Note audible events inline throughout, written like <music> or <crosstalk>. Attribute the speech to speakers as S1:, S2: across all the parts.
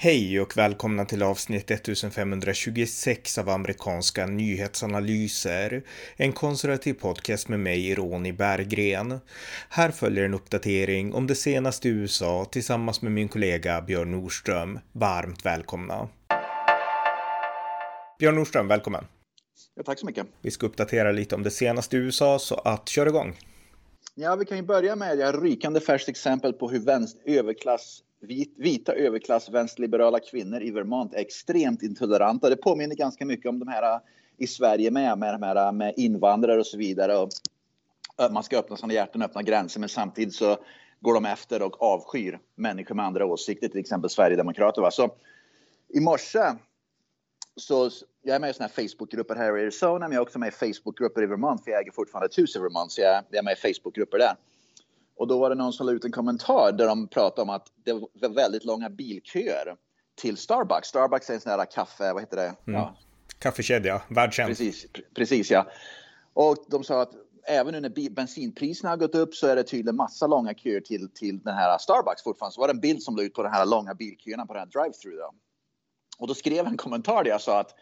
S1: Hej och välkomna till avsnitt 1526 av amerikanska nyhetsanalyser. En konservativ podcast med mig, Ronny Berggren. Här följer en uppdatering om det senaste i USA tillsammans med min kollega Björn Nordström. Varmt välkomna. Björn Nordström, välkommen.
S2: Ja, tack så mycket.
S1: Vi ska uppdatera lite om det senaste i USA, så att kör igång.
S2: Ja, vi kan ju börja med ett rykande färskt exempel på hur vänster, överklass vit, vita överklass vänsterliberala kvinnor i Vermont är extremt intoleranta. Det påminner ganska mycket om de här äh, i Sverige med, med, med, äh, med invandrare och så vidare. Och äh, man ska öppna sina hjärtan, öppna gränser, men samtidigt så går de efter och avskyr människor med andra åsikter, till exempel Sverigedemokrater. Va? Så i morse så jag är med i såna här Facebookgrupper här i Arizona, men jag är också med i Facebookgrupper i Vermont, för jag äger fortfarande ett hus i Vermont, så jag, jag är med i Facebookgrupper där. Och då var det någon som la ut en kommentar där de pratade om att det var väldigt långa bilköer till Starbucks. Starbucks är en sån här kaffe, vad heter det?
S1: Mm. Ja. Kaffekedja, världskänd.
S2: Precis, precis ja. Och de sa att även nu när bensinpriserna har gått upp så är det tydligen massa långa köer till, till den här Starbucks fortfarande. Så var det en bild som la ut på de här långa bilköerna på den här drive-thru. Och då skrev en kommentar där jag sa att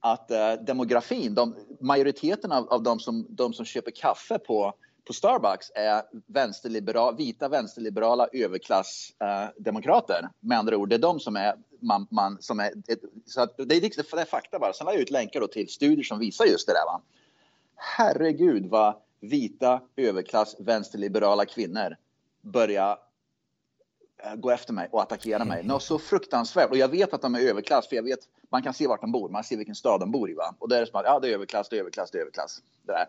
S2: att uh, demografin, de, majoriteten av, av de, som, de som köper kaffe på på Starbucks är vänsterliberal, vita vänsterliberala överklassdemokrater. Eh, med andra ord, det är de som är man, man som är, ett, så att det, är, liksom, det är fakta bara. Sen har jag ut länkar då till studier som visar just det där. Va? Herregud vad vita överklass vänsterliberala kvinnor börjar eh, gå efter mig och attackera mig. Något så fruktansvärt. Och jag vet att de är överklass, för jag vet, man kan se vart de bor, man ser vilken stad de bor i. Va? Och där är det som att, ja det är överklass, det är överklass, det är överklass. Det där.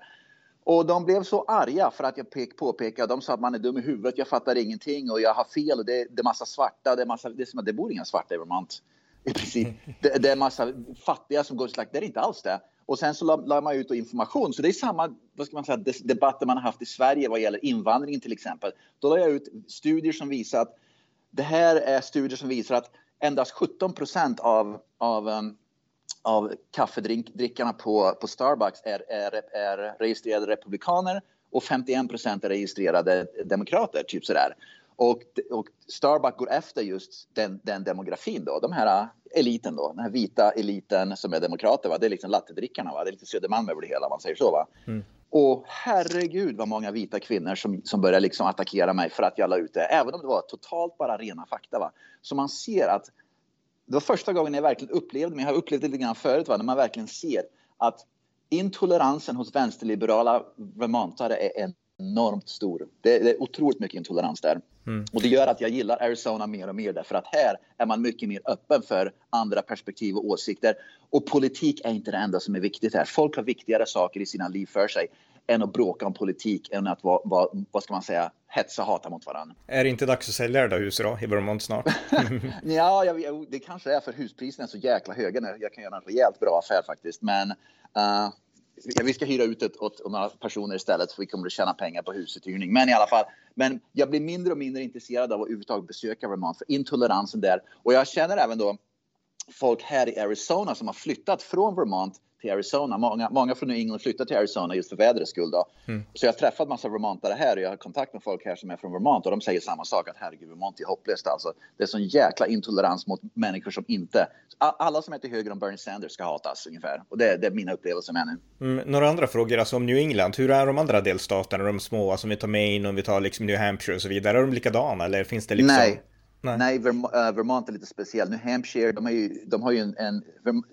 S2: Och de blev så arga för att jag pek, påpekade. De sa att man är dum i huvudet, jag fattar ingenting och jag har fel och det, det är massa svarta. Det, är massa, det, är som det bor inga svarta i Vermont. I princip. <laughs> Det, det är massa fattiga som går till slakt. Det är inte alls det. Och sen så la, la man ut information. Så det är samma vad ska man säga, debatter man har haft i Sverige vad gäller invandringen till exempel. Då la jag ut studier som visar att det här är studier som visar att endast 17 procent av, av um, av kaffedrickarna på, på Starbucks är, är, är registrerade republikaner och 51 procent är registrerade demokrater. Typ sådär. Och, och Starbucks går efter just den, den demografin då, de här eliten då, den här vita eliten som är demokrater. Va? Det är liksom lattedrickarna, va? det är lite Södermalm över det hela om man säger så. Va? Mm. Och herregud vad många vita kvinnor som, som börjar liksom attackera mig för att jag la ut det, även om det var totalt bara rena fakta. Va? Så man ser att det var första gången jag verkligen upplevde, men jag har upplevt det lite grann förut, va? när man verkligen ser att intoleransen hos vänsterliberala vermontare är enormt stor. Det, det är otroligt mycket intolerans där. Mm. Och det gör att jag gillar Arizona mer och mer därför att här är man mycket mer öppen för andra perspektiv och åsikter. Och politik är inte det enda som är viktigt här. Folk har viktigare saker i sina liv för sig än att bråka om politik, än att vara, vara, vad ska man säga, hetsa och hata mot varandra.
S1: Är det inte dags att sälja det där huset då, i Vermont snart? <laughs>
S2: ja, jag, det kanske är för huspriserna är så jäkla höga nu. Jag kan göra en rejält bra affär faktiskt, men uh, vi ska hyra ut det åt, några personer istället för vi kommer att tjäna pengar på husuthyrning. Men i alla fall, men jag blir mindre och mindre intresserad av att överhuvudtaget besöka Vermont för intoleransen där. Och jag känner även då folk här i Arizona som har flyttat från Vermont till Arizona. Många, många från New England flyttar till Arizona just för vädrets skull. Då. Mm. Så jag har träffat massa Vermontare här och jag har kontakt med folk här som är från Vermont och de säger samma sak att herregud, Vermont är hopplöst alltså. Det är sån jäkla intolerans mot människor som inte... Alla som är till höger om Bernie Sanders ska hatas ungefär. Och det, det är mina upplevelser med nu.
S1: Mm, några andra frågor alltså om New England. Hur är de andra delstaterna, de små, alltså om vi tar Maine och vi tar liksom New Hampshire och så vidare. Är de likadana eller finns det liksom?
S2: Nej. Nej, Nej Verm uh, Vermont är lite speciell. New Hampshire, de, ju, de har ju en, en,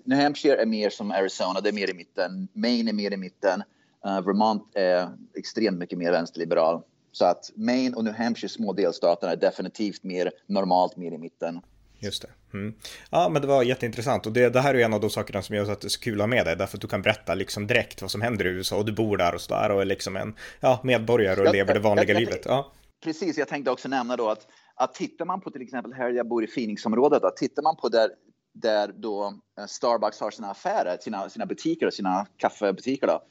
S2: New Hampshire är mer som Arizona, det är mer i mitten. Maine är mer i mitten. Uh, Vermont är extremt mycket mer vänsterliberal. Så att Maine och New Hampshire, små delstaterna, är definitivt mer normalt mer i mitten.
S1: Just det. Mm. Ja, men det var jätteintressant och det, det här är en av de sakerna som gör att det är så kul att ha med dig, därför att du kan berätta liksom direkt vad som händer i USA och du bor där och sådär och är liksom en ja, medborgare och jag, lever det vanliga jag, jag, livet. Ja.
S2: Precis, jag tänkte också nämna då att att tittar man på till exempel här jag bor i Phoenixområdet, att tittar man på där, där då eh, Starbucks har sina affärer, sina, sina butiker och sina kaffebutiker då,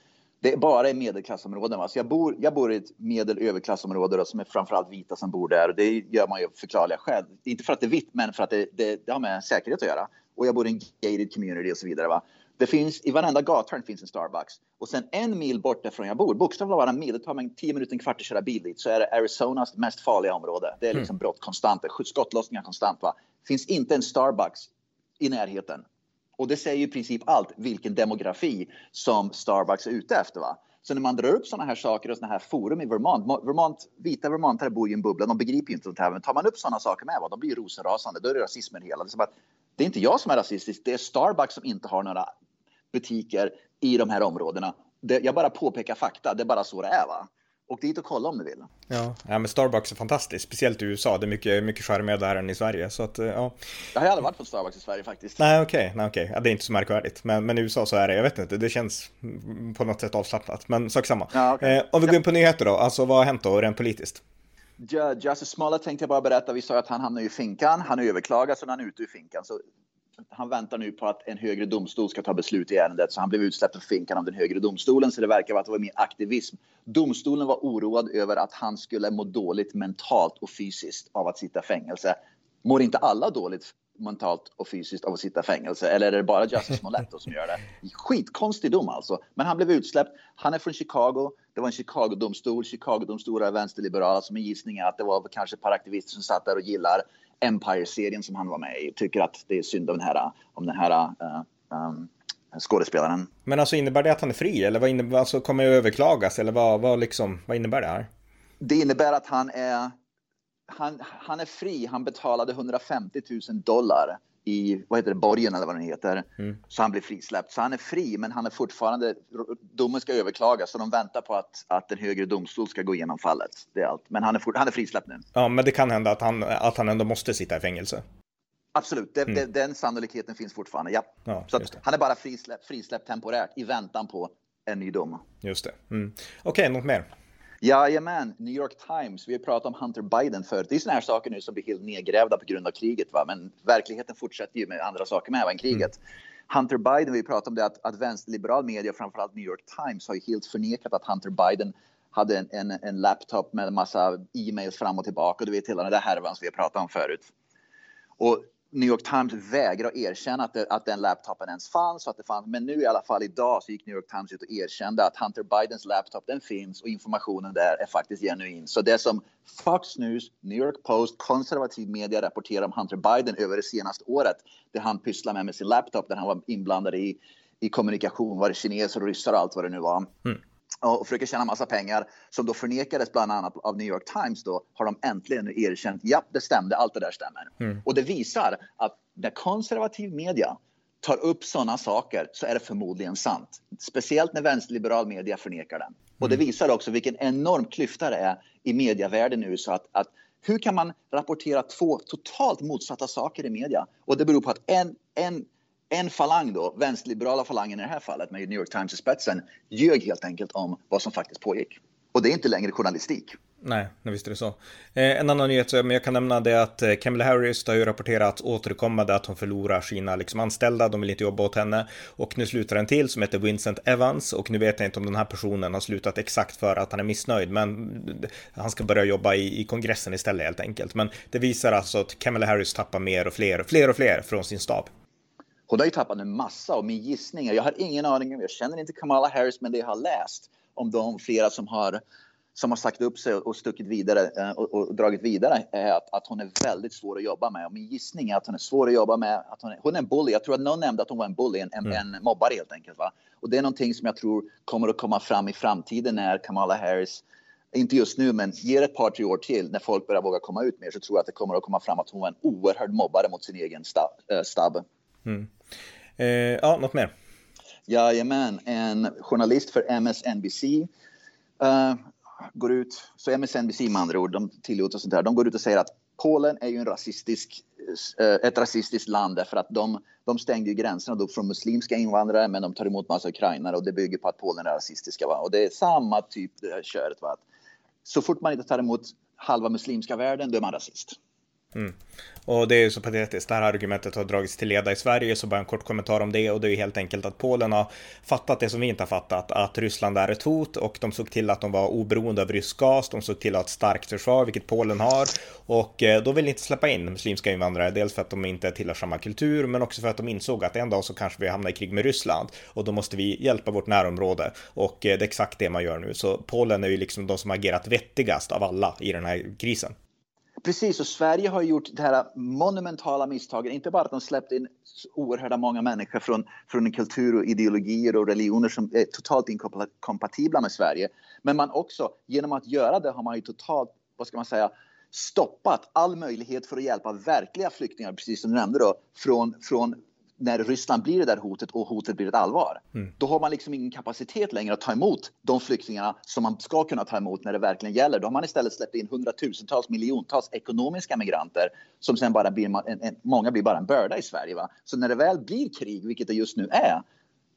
S2: det är bara i medelklassområden. Va? Så jag bor, jag bor i ett medel överklassområde då, som är framförallt vita som bor där. Det gör man ju förklarliga skäl. Inte för att det är vitt, men för att det, det, det har med säkerhet att göra. Och jag bor i en gated community och så vidare. Va? Det finns i varenda gathörn finns en Starbucks och sen en mil bort därifrån jag bor, bokstavligt bara en mil, det tar mig tio minuter, en kvart att köra bil dit, så är det Arizonas mest farliga område. Det är liksom mm. brott konstant, skottlossningar konstant. Va? Finns inte en Starbucks i närheten. Och det säger i princip allt vilken demografi som Starbucks är ute efter. Va? Så när man drar upp sådana här saker och sådana här forum i Vermont, Vermont vita vermontare bor i en bubbla, de begriper ju inte sånt här, men tar man upp sådana saker med, va, de blir rosenrasande, då är det rasismen hela. Det är, att, det är inte jag som är rasistisk, det är Starbucks som inte har några butiker i de här områdena. Det, jag bara påpekar fakta, det är bara så det är. Va? Åk dit och kolla om du vill.
S1: Ja, ja men Starbucks är fantastiskt, speciellt i USA. Det är mycket, mycket charmigare där än i Sverige. Så att, ja.
S2: Jag har aldrig varit på Starbucks i Sverige faktiskt.
S1: Nej, okej, okay, nej, okay. Ja, det är inte så märkvärdigt. Men, men i USA så är det, jag vet inte, det känns på något sätt avslappnat. Men sak samma. Ja, okay. eh, om vi går in på nyheter då, alltså vad har hänt då rent politiskt?
S2: Justice Smollett tänkte jag bara berätta. Vi sa att han hamnade i finkan. Han överklagade så han är ute ur finkan. Så han väntar nu på att en högre domstol ska ta beslut i ärendet så han blev utsläppt från finkan av den högre domstolen så det verkar vara att det var mer aktivism. Domstolen var oroad över att han skulle må dåligt mentalt och fysiskt av att sitta i fängelse. Mår inte alla dåligt mentalt och fysiskt av att sitta i fängelse? Eller är det bara Justice Smollett som gör det? Skitkonstig dom alltså. Men han blev utsläppt. Han är från Chicago. Det var en Chicago-domstol. Chicago-domstolar är vänsterliberala. Så min gissning är att det var kanske ett par aktivister som satt där och gillar Empire-serien som han var med i. Tycker att det är synd om den här, om den här uh, um, skådespelaren.
S1: Men alltså innebär det att han är fri eller vad innebär, alltså kommer det överklagas eller vad, vad, liksom, vad innebär det här?
S2: Det innebär att han är, han, han är fri. Han betalade 150 000 dollar i vad heter det, borgen eller vad den heter. Mm. Så han blir frisläppt. Så han är fri, men han är fortfarande, domen ska överklagas så de väntar på att, att en högre domstol ska gå igenom fallet. Det är allt. Men han är, for, han är frisläppt nu.
S1: Ja, men det kan hända att han, att han ändå måste sitta i fängelse.
S2: Absolut, det, mm. det, den sannolikheten finns fortfarande. Ja. ja så han är bara frisläppt, frisläppt temporärt i väntan på en ny dom.
S1: Just det. Mm. Okej, okay, något mer?
S2: Jajamän, New York Times. Vi har pratat om Hunter Biden förut. Det är sådana här saker nu som blir helt nedgrävda på grund av kriget. Va? Men verkligheten fortsätter ju med andra saker med än kriget. Mm. Hunter Biden, vi pratade om det att, att vänsterliberal media, framförallt New York Times, har ju helt förnekat att Hunter Biden hade en, en, en laptop med en massa e-mails fram och tillbaka. Du vet hela den där härvan som vi har pratat om förut. Och New York Times vägrar att erkänna att, det, att den laptopen ens fanns, att det fanns. Men nu i alla fall idag så gick New York Times ut och erkände att Hunter Bidens laptop den finns och informationen där är faktiskt genuin. Så det som Fox News, New York Post, konservativ media rapporterar om Hunter Biden över det senaste året, det han pysslar med med sin laptop, där han var inblandad i, i kommunikation, var det kineser och ryssar och allt vad det nu var. Mm och försöker tjäna massa pengar som då förnekades bland annat av New York Times då har de äntligen erkänt ja det stämde, allt det där stämmer. Mm. Och det visar att när konservativ media tar upp sådana saker så är det förmodligen sant. Speciellt när vänsterliberal media förnekar den. Och det mm. visar också vilken enorm klyfta det är i medievärlden nu så att, att hur kan man rapportera två totalt motsatta saker i media? Och det beror på att en, en en falang då, vänsterliberala falangen i det här fallet med New York Times i spetsen, ljög helt enkelt om vad som faktiskt pågick. Och det är inte längre journalistik.
S1: Nej, visst är det så. Eh, en annan nyhet som jag kan nämna det är att eh, Kamala Harris har ju rapporterat återkommande att hon förlorar sina liksom, anställda, de vill inte jobba åt henne. Och nu slutar en till som heter Vincent Evans och nu vet jag inte om den här personen har slutat exakt för att han är missnöjd, men han ska börja jobba i, i kongressen istället helt enkelt. Men det visar alltså att Kamala Harris tappar mer och fler, fler och fler från sin stab.
S2: Hon har ju tappat en massa och min gissning, jag har ingen aning, jag känner inte Kamala Harris men det jag har läst om de flera som har som har sagt upp sig och stuckit vidare eh, och, och dragit vidare är att, att hon är väldigt svår att jobba med. Och min gissning är att hon är svår att jobba med. Att hon, är, hon är en bully. Jag tror att någon nämnde att hon var en bully, en, mm. en mobbare helt enkelt. Va? Och det är någonting som jag tror kommer att komma fram i framtiden när Kamala Harris inte just nu, men ger ett par, tre år till när folk börjar våga komma ut mer så tror jag att det kommer att komma fram att hon var en oerhörd mobbare mot sin egen stab. Äh, stab. Mm.
S1: Eh, ja, något mer?
S2: Jajamän, en journalist för MSNBC uh, eh, går ut, så MSNBC med andra ord, de tillåter sånt här, de går ut och säger att Polen är ju en rasistisk, uh, ett rasistiskt land därför att de, de stängde ju gränserna då från muslimska invandrare men de tar emot massa ukrainare och det bygger på att Polen är rasistiska. Va? Och det är samma typ det här köret. Va? Så fort man inte tar emot halva muslimska världen då är man rasist.
S1: Mm. Och det är ju så patetiskt. Det här argumentet har dragits till leda i Sverige, så bara en kort kommentar om det. Och det är ju helt enkelt att Polen har fattat det som vi inte har fattat, att Ryssland är ett hot och de såg till att de var oberoende av rysk gas. De såg till att ha ett starkt försvar, vilket Polen har. Och eh, då vill inte släppa in muslimska invandrare, dels för att de inte tillhör samma kultur, men också för att de insåg att en dag så kanske vi hamnar i krig med Ryssland och då måste vi hjälpa vårt närområde. Och eh, det är exakt det man gör nu. Så Polen är ju liksom de som agerat vettigast av alla i den här krisen.
S2: Precis, och Sverige har gjort det här monumentala misstaget, inte bara att de släppte in oerhört många människor från, från kultur och ideologier och religioner som är totalt inkompatibla med Sverige, men man också, genom att göra det har man ju totalt, vad ska man säga, stoppat all möjlighet för att hjälpa verkliga flyktingar, precis som du nämnde då, från, från när Ryssland blir det där hotet och hotet blir ett allvar. Mm. Då har man liksom ingen kapacitet längre att ta emot de flyktingarna som man ska kunna ta emot när det verkligen gäller. Då har man istället släppt in hundratusentals, miljontals ekonomiska migranter som sen bara blir, en, en, många blir bara en börda i Sverige. Va? Så när det väl blir krig, vilket det just nu är,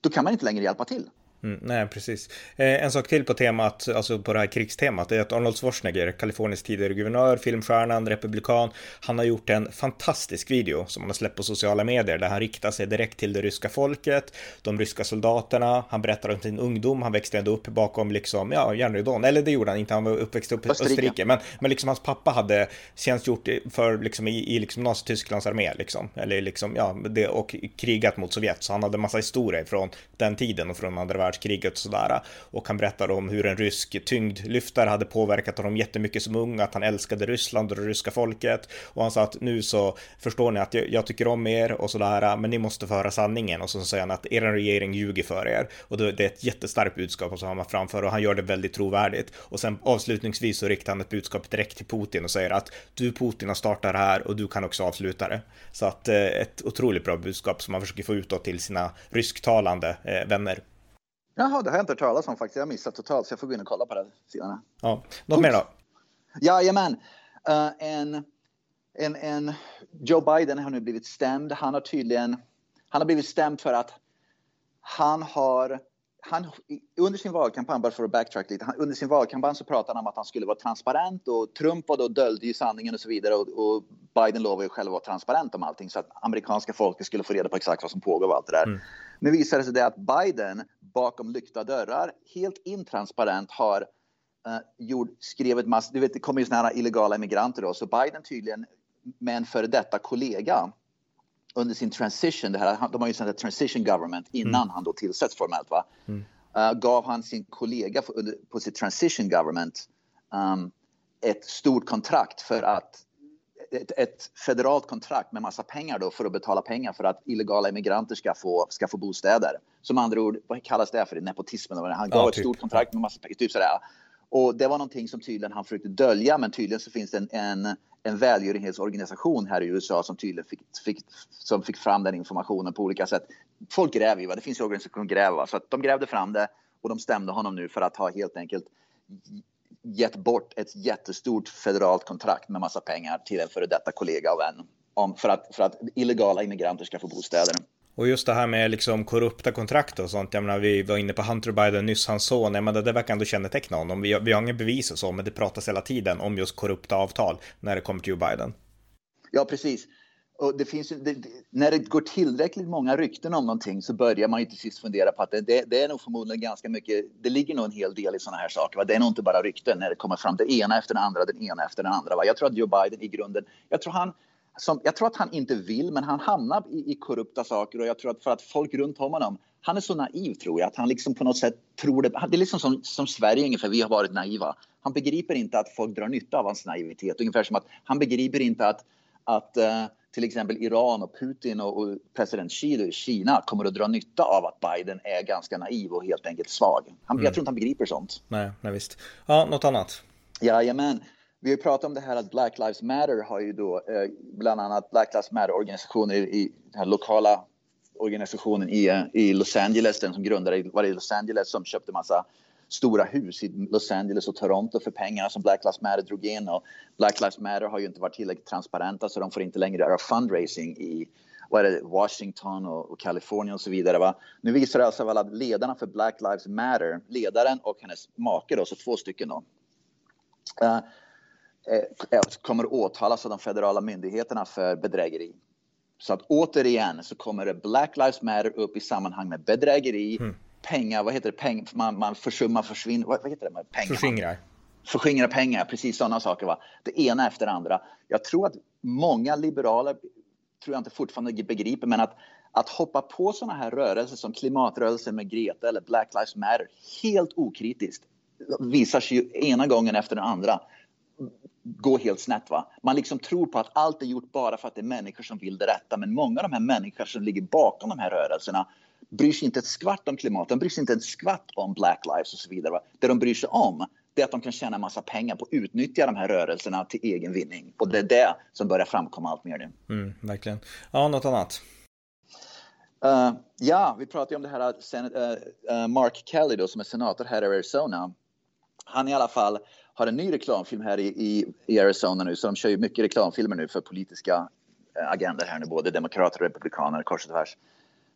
S2: då kan man inte längre hjälpa till.
S1: Mm, nej, precis. Eh, en sak till på temat, alltså på det här krigstemat, är att Arnold Schwarzenegger, Kaliforniens tidigare guvernör, filmstjärnan, republikan, han har gjort en fantastisk video som han har släppt på sociala medier där han riktar sig direkt till det ryska folket, de ryska soldaterna, han berättar om sin ungdom, han växte ändå upp bakom liksom, ja, järnridån, eller det gjorde han inte, han var uppväxt upp i Österrike, Österrike men, men liksom hans pappa hade tjänstgjort för liksom i, i liksom Nazitysklands armé liksom, eller liksom, ja, det, och krigat mot Sovjet, så han hade massa historia från den tiden och från andra världskriget världskriget och sådär. Och han berättade om hur en rysk tyngdlyftare hade påverkat honom jättemycket som ung, att han älskade Ryssland och det ryska folket. Och han sa att nu så förstår ni att jag, jag tycker om er och sådär, men ni måste föra sanningen. Och så säger han att er regering ljuger för er. Och det är ett jättestarkt budskap som han framför och han gör det väldigt trovärdigt. Och sen avslutningsvis så riktar han ett budskap direkt till Putin och säger att du Putin har startat det här och du kan också avsluta det. Så att eh, ett otroligt bra budskap som man försöker få utåt till sina rysktalande eh, vänner.
S2: Jaha, det har jag inte hört talas om faktiskt. Jag har missat totalt, så jag får gå in och kolla på det sidan.
S1: Ja, något mer då?
S2: Jajamän. Uh, en, en, en Joe Biden har nu blivit stämd. Han har tydligen han har blivit stämd för att han har han, under sin valkampanj, bara för att backtrack lite, han, under sin valkampanj så pratade han om att han skulle vara transparent och Trump var då döljde ju sanningen och så vidare och, och Biden lovade ju själv att vara transparent om allting så att amerikanska folket skulle få reda på exakt vad som pågår och allt det där. Mm. Nu visar det sig det att Biden bakom lyckta dörrar, helt intransparent har uh, gjort, skrivit massor, du vet det kommer ju såna här illegala immigranter då, så Biden tydligen med en före detta kollega under sin transition, det här, de har ju sånt transition government innan mm. han då tillsätts formellt va. Mm. Uh, gav han sin kollega på, på sitt transition government um, ett stort kontrakt för att ett, ett, federalt kontrakt med massa pengar då för att betala pengar för att illegala immigranter ska få, ska få bostäder. Som andra ord, vad kallas det för? Nepotismen. Han gav ja, typ. ett stort kontrakt med massa pengar. Typ sådär. Och det var någonting som tydligen han försökte dölja, men tydligen så finns det en, en, en välgörenhetsorganisation här i USA som tydligen fick, fick, som fick fram den informationen på olika sätt. Folk gräver ju, va? det finns ju organisationer som gräver, så att de grävde fram det och de stämde honom nu för att ha helt enkelt gett bort ett jättestort federalt kontrakt med massa pengar till en före detta kollega och vän om, för, att, för att illegala immigranter ska få bostäder.
S1: Och just det här med liksom korrupta kontrakt och sånt. Jag menar, vi var inne på Hunter Biden nyss, hans son. Jag menar, det verkar ändå känneteckna honom. Vi, vi har inga bevis och så, men det pratas hela tiden om just korrupta avtal när det kommer till Joe Biden.
S2: Ja, precis. Och det finns, det, när det går tillräckligt många rykten om någonting så börjar man ju till sist fundera på att det, det, det är nog förmodligen ganska mycket, det ligger nog en hel del i sådana här saker. Va? Det är nog inte bara rykten när det kommer fram det ena efter det andra, den ena efter den andra. Va? Jag tror att Joe Biden i grunden, jag tror han som, jag tror att han inte vill, men han hamnar i, i, korrupta saker och jag tror att för att folk runt om honom, han är så naiv tror jag, att han liksom på något sätt tror det. Det är liksom som, som Sverige ungefär, vi har varit naiva. Han begriper inte att folk drar nytta av hans naivitet, ungefär som att han begriper inte att, att uh, till exempel Iran och Putin och, president Xi i Kina kommer att dra nytta av att Biden är ganska naiv och helt enkelt svag. Han, mm. Jag tror inte han begriper sånt.
S1: Nej, nej visst. Ja, något annat?
S2: Jajamän. Vi har pratat om det här att Black Lives Matter har ju då eh, bland annat Black Lives Matter-organisationer i den här lokala organisationen i, eh, i Los Angeles, den som grundade var i Los Angeles som köpte massa stora hus i Los Angeles och Toronto för pengarna som Black Lives Matter drog in och Black Lives Matter har ju inte varit tillräckligt transparenta så de får inte längre göra fundraising i vad är det, Washington och, och Kalifornien och så vidare. Va? Nu visar det alltså att ledarna för Black Lives Matter, ledaren och hennes make då, så två stycken då. Uh, eh, kommer åtalas av de federala myndigheterna för bedrägeri. Så att återigen så kommer det Black Lives Matter upp i sammanhang med bedrägeri, mm pengar, vad heter det, Peng, man, man försummar, försvinner, vad, vad heter det? Pengar.
S1: Förskingrar.
S2: Förskingrar pengar, precis sådana saker. Va? Det ena efter det andra. Jag tror att många liberaler, tror jag inte fortfarande begriper, men att, att hoppa på sådana här rörelser som klimatrörelsen med Greta eller Black Lives Matter helt okritiskt visar sig ju ena gången efter den andra gå helt snett. Va? Man liksom tror på att allt är gjort bara för att det är människor som vill det rätta. Men många av de här människorna som ligger bakom de här rörelserna bryr sig inte ett skvatt om klimatet, de bryr sig inte ett skvatt om Black Lives och så vidare. Va? Det de bryr sig om det är att de kan tjäna massa pengar på att utnyttja de här rörelserna till egen vinning. Och det är det som börjar framkomma allt mer
S1: nu. Mm, verkligen. Ja, något annat?
S2: Uh, ja, vi pratade om det här uh, uh, Mark Kelly då, som är senator här i Arizona. Han i alla fall har en ny reklamfilm här i, i, i Arizona nu, så de kör ju mycket reklamfilmer nu för politiska agender här nu, både demokrater och republikaner kors och tvärs.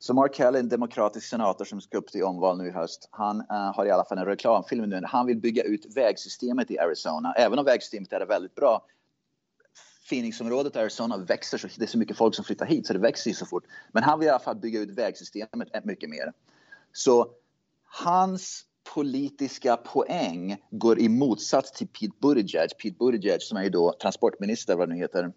S2: Så Mark Kelly, en demokratisk senator som ska upp till omval nu i höst, han uh, har i alla fall en reklamfilm nu. Han vill bygga ut vägsystemet i Arizona. Även om vägsystemet är väldigt bra. Phoenixområdet i Arizona växer så det är så mycket folk som flyttar hit så det växer ju så fort. Men han vill i alla fall bygga ut vägsystemet mycket mer. Så hans politiska poäng går i motsats till Pete Buttigieg. Pete Buttigieg som är ju då transportminister, vad det nu heter,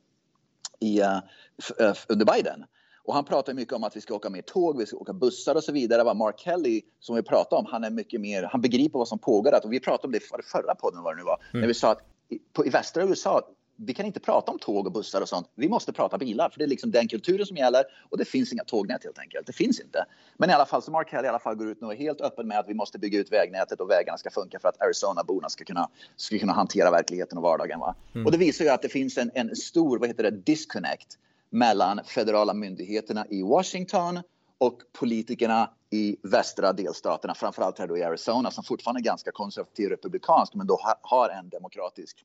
S2: i, uh, under Biden. Och han pratar mycket om att vi ska åka mer tåg, vi ska åka bussar och så vidare. Vad Mark Kelly, som vi pratade om, han är mycket mer, han begriper vad som pågår. Och vi pratade om det i förra podden, vad det nu var, mm. när vi sa att i, på, i västra USA, vi kan inte prata om tåg och bussar och sånt. Vi måste prata bilar, för det är liksom den kulturen som gäller och det finns inga tågnät helt enkelt. Det finns inte. Men i alla fall, så Mark Kelly i alla fall går ut nu och är helt öppen med att vi måste bygga ut vägnätet och vägarna ska funka för att Arizona-borna ska kunna, ska kunna hantera verkligheten och vardagen. Va? Mm. Och det visar ju att det finns en, en stor, vad heter det, disconnect mellan federala myndigheterna i Washington och politikerna i västra delstaterna, framförallt här då i Arizona som fortfarande är ganska konservativ republikansk men då har en demokratisk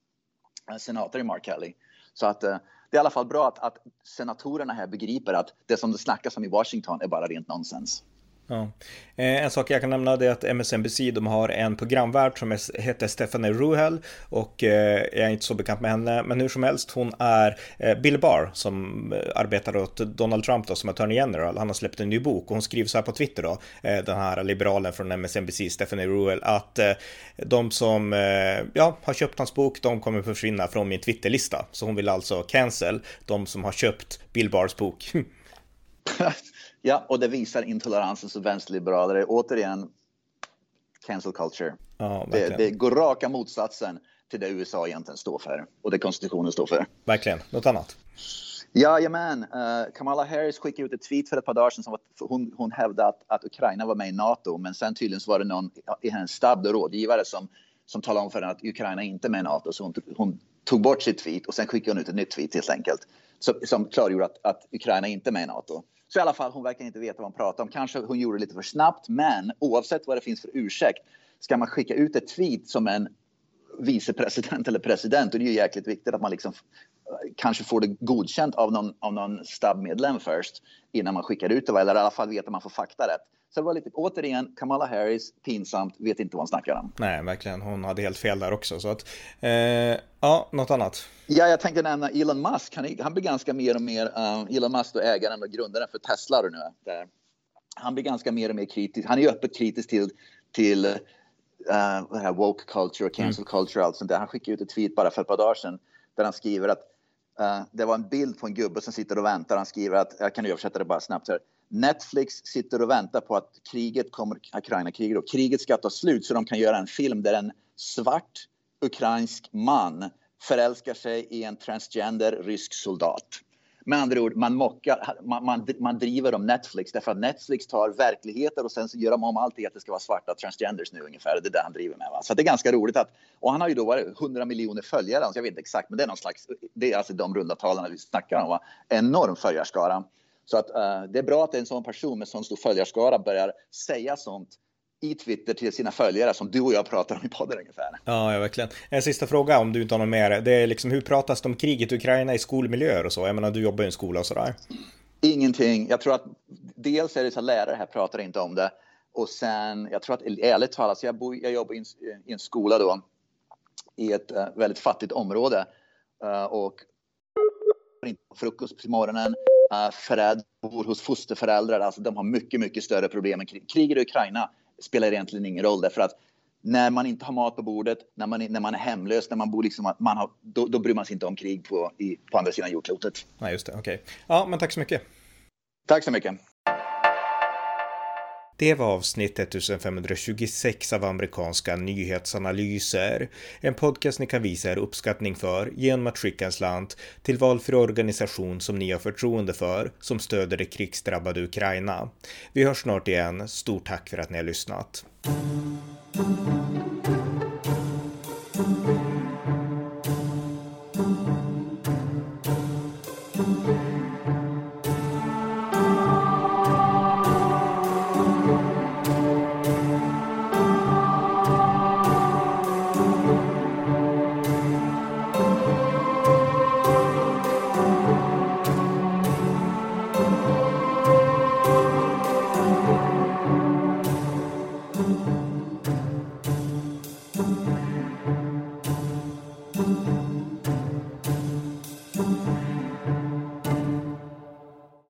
S2: eh, senator i Mark Kelly. Så att eh, det är i alla fall bra att, att senatorerna här begriper att det som det snackas om i Washington är bara rent nonsens.
S1: Ja. Eh, en sak jag kan nämna är att MSNBC de har en programvärd som heter Stephanie Ruhel och eh, jag är inte så bekant med henne men hur som helst hon är eh, Bill Barr som arbetar åt Donald Trump då som attorney general. Han har släppt en ny bok och hon skriver så här på Twitter då den här liberalen från MSNBC Stephanie Ruhel att de som ja, har köpt hans bok de kommer försvinna från min Twitterlista så hon vill alltså cancel de som har köpt Bill Barrs bok. <laughs> <laughs>
S2: Ja, och det visar intoleransen som vänsterliberaler återigen cancel culture.
S1: Ja,
S2: det, det går raka motsatsen till det USA egentligen står för och det konstitutionen står för.
S1: Verkligen. Något annat?
S2: Jajamän. Uh, Kamala Harris skickade ut ett tweet för ett par dagar sedan som att hon, hon hävdade att, att Ukraina var med i NATO men sen tydligen så var det någon i hennes stab, rådgivare som, som talade om för henne att Ukraina inte är med i NATO så hon, hon tog bort sitt tweet och sen skickade hon ut ett nytt tweet helt enkelt som, som klargjorde att, att Ukraina inte är med i NATO. Så i alla fall, hon verkar inte veta vad hon pratar om. Kanske hon gjorde det lite för snabbt, men oavsett vad det finns för ursäkt ska man skicka ut ett tweet som en vicepresident <laughs> eller president och det är ju jäkligt viktigt att man liksom kanske får det godkänt av någon, av någon stabbmedlem först innan man skickar ut det, eller i alla fall vet att man får fakta rätt. Så det var lite, återigen, Kamala Harris, pinsamt, vet inte vad hon snackar om.
S1: Nej, verkligen. Hon hade helt fel där också. Så att, eh, ja, något annat?
S2: Ja, jag tänkte nämna Elon Musk. Han, han blir ganska mer och mer, um, Elon Musk då ägaren och grundaren för Tesla nu. Där. Han blir ganska mer och mer kritisk. Han är öppet kritisk till, till uh, det här woke culture och cancel mm. culture och allt sånt där. Han skickade ut ett tweet bara för ett par dagar sedan där han skriver att uh, det var en bild på en gubbe som sitter och väntar. Han skriver att, jag kan översätta det bara snabbt här. Netflix sitter och väntar på att kriget kommer, Ukraina-kriget kriget ska ta slut så de kan göra en film där en svart ukrainsk man förälskar sig i en transgender rysk soldat. Med andra ord, man, mockar, man, man, man driver om Netflix därför att Netflix tar verkligheter och sen så gör de om allt till att det ska vara svarta transgenders nu ungefär. Det är det han driver med. Va? Så det är ganska roligt att, och han har ju då varit 100 miljoner följare, så jag vet inte exakt, men det är någon slags, det är alltså de runda talen vi snackar om. Va? Enorm följarskara. Så att, uh, det är bra att en sån person med sån stor följarskara börjar säga sånt i Twitter till sina följare som du och jag pratar om i podden ungefär.
S1: Ja, ja, verkligen. En sista fråga om du inte har något mer. Det är liksom hur pratas det om kriget i Ukraina i skolmiljöer och så? Jag menar, du jobbar i en skola och sådär.
S2: Ingenting. Jag tror att dels är det så att lärare här pratar inte om det och sen, jag tror att ärligt talat, så jag, bor, jag jobbar i en, i en skola då i ett uh, väldigt fattigt område uh, och inte frukost på morgonen. Uh, föräldrar bor hos fosterföräldrar. Alltså de har mycket, mycket större problem än krig. Kriget i Ukraina spelar egentligen ingen roll därför att när man inte har mat på bordet, när man, när man är hemlös, när man bor liksom, man har, då, då bryr man sig inte om krig på, i, på andra sidan jordklotet.
S1: Nej, just det. Okej. Okay. Ja, men tack så mycket.
S2: Tack så mycket.
S1: Det var avsnitt 1526 av amerikanska nyhetsanalyser. En podcast ni kan visa er uppskattning för genom att skicka en slant till valfri organisation som ni har förtroende för som stöder det krigsdrabbade Ukraina. Vi hörs snart igen. Stort tack för att ni har lyssnat.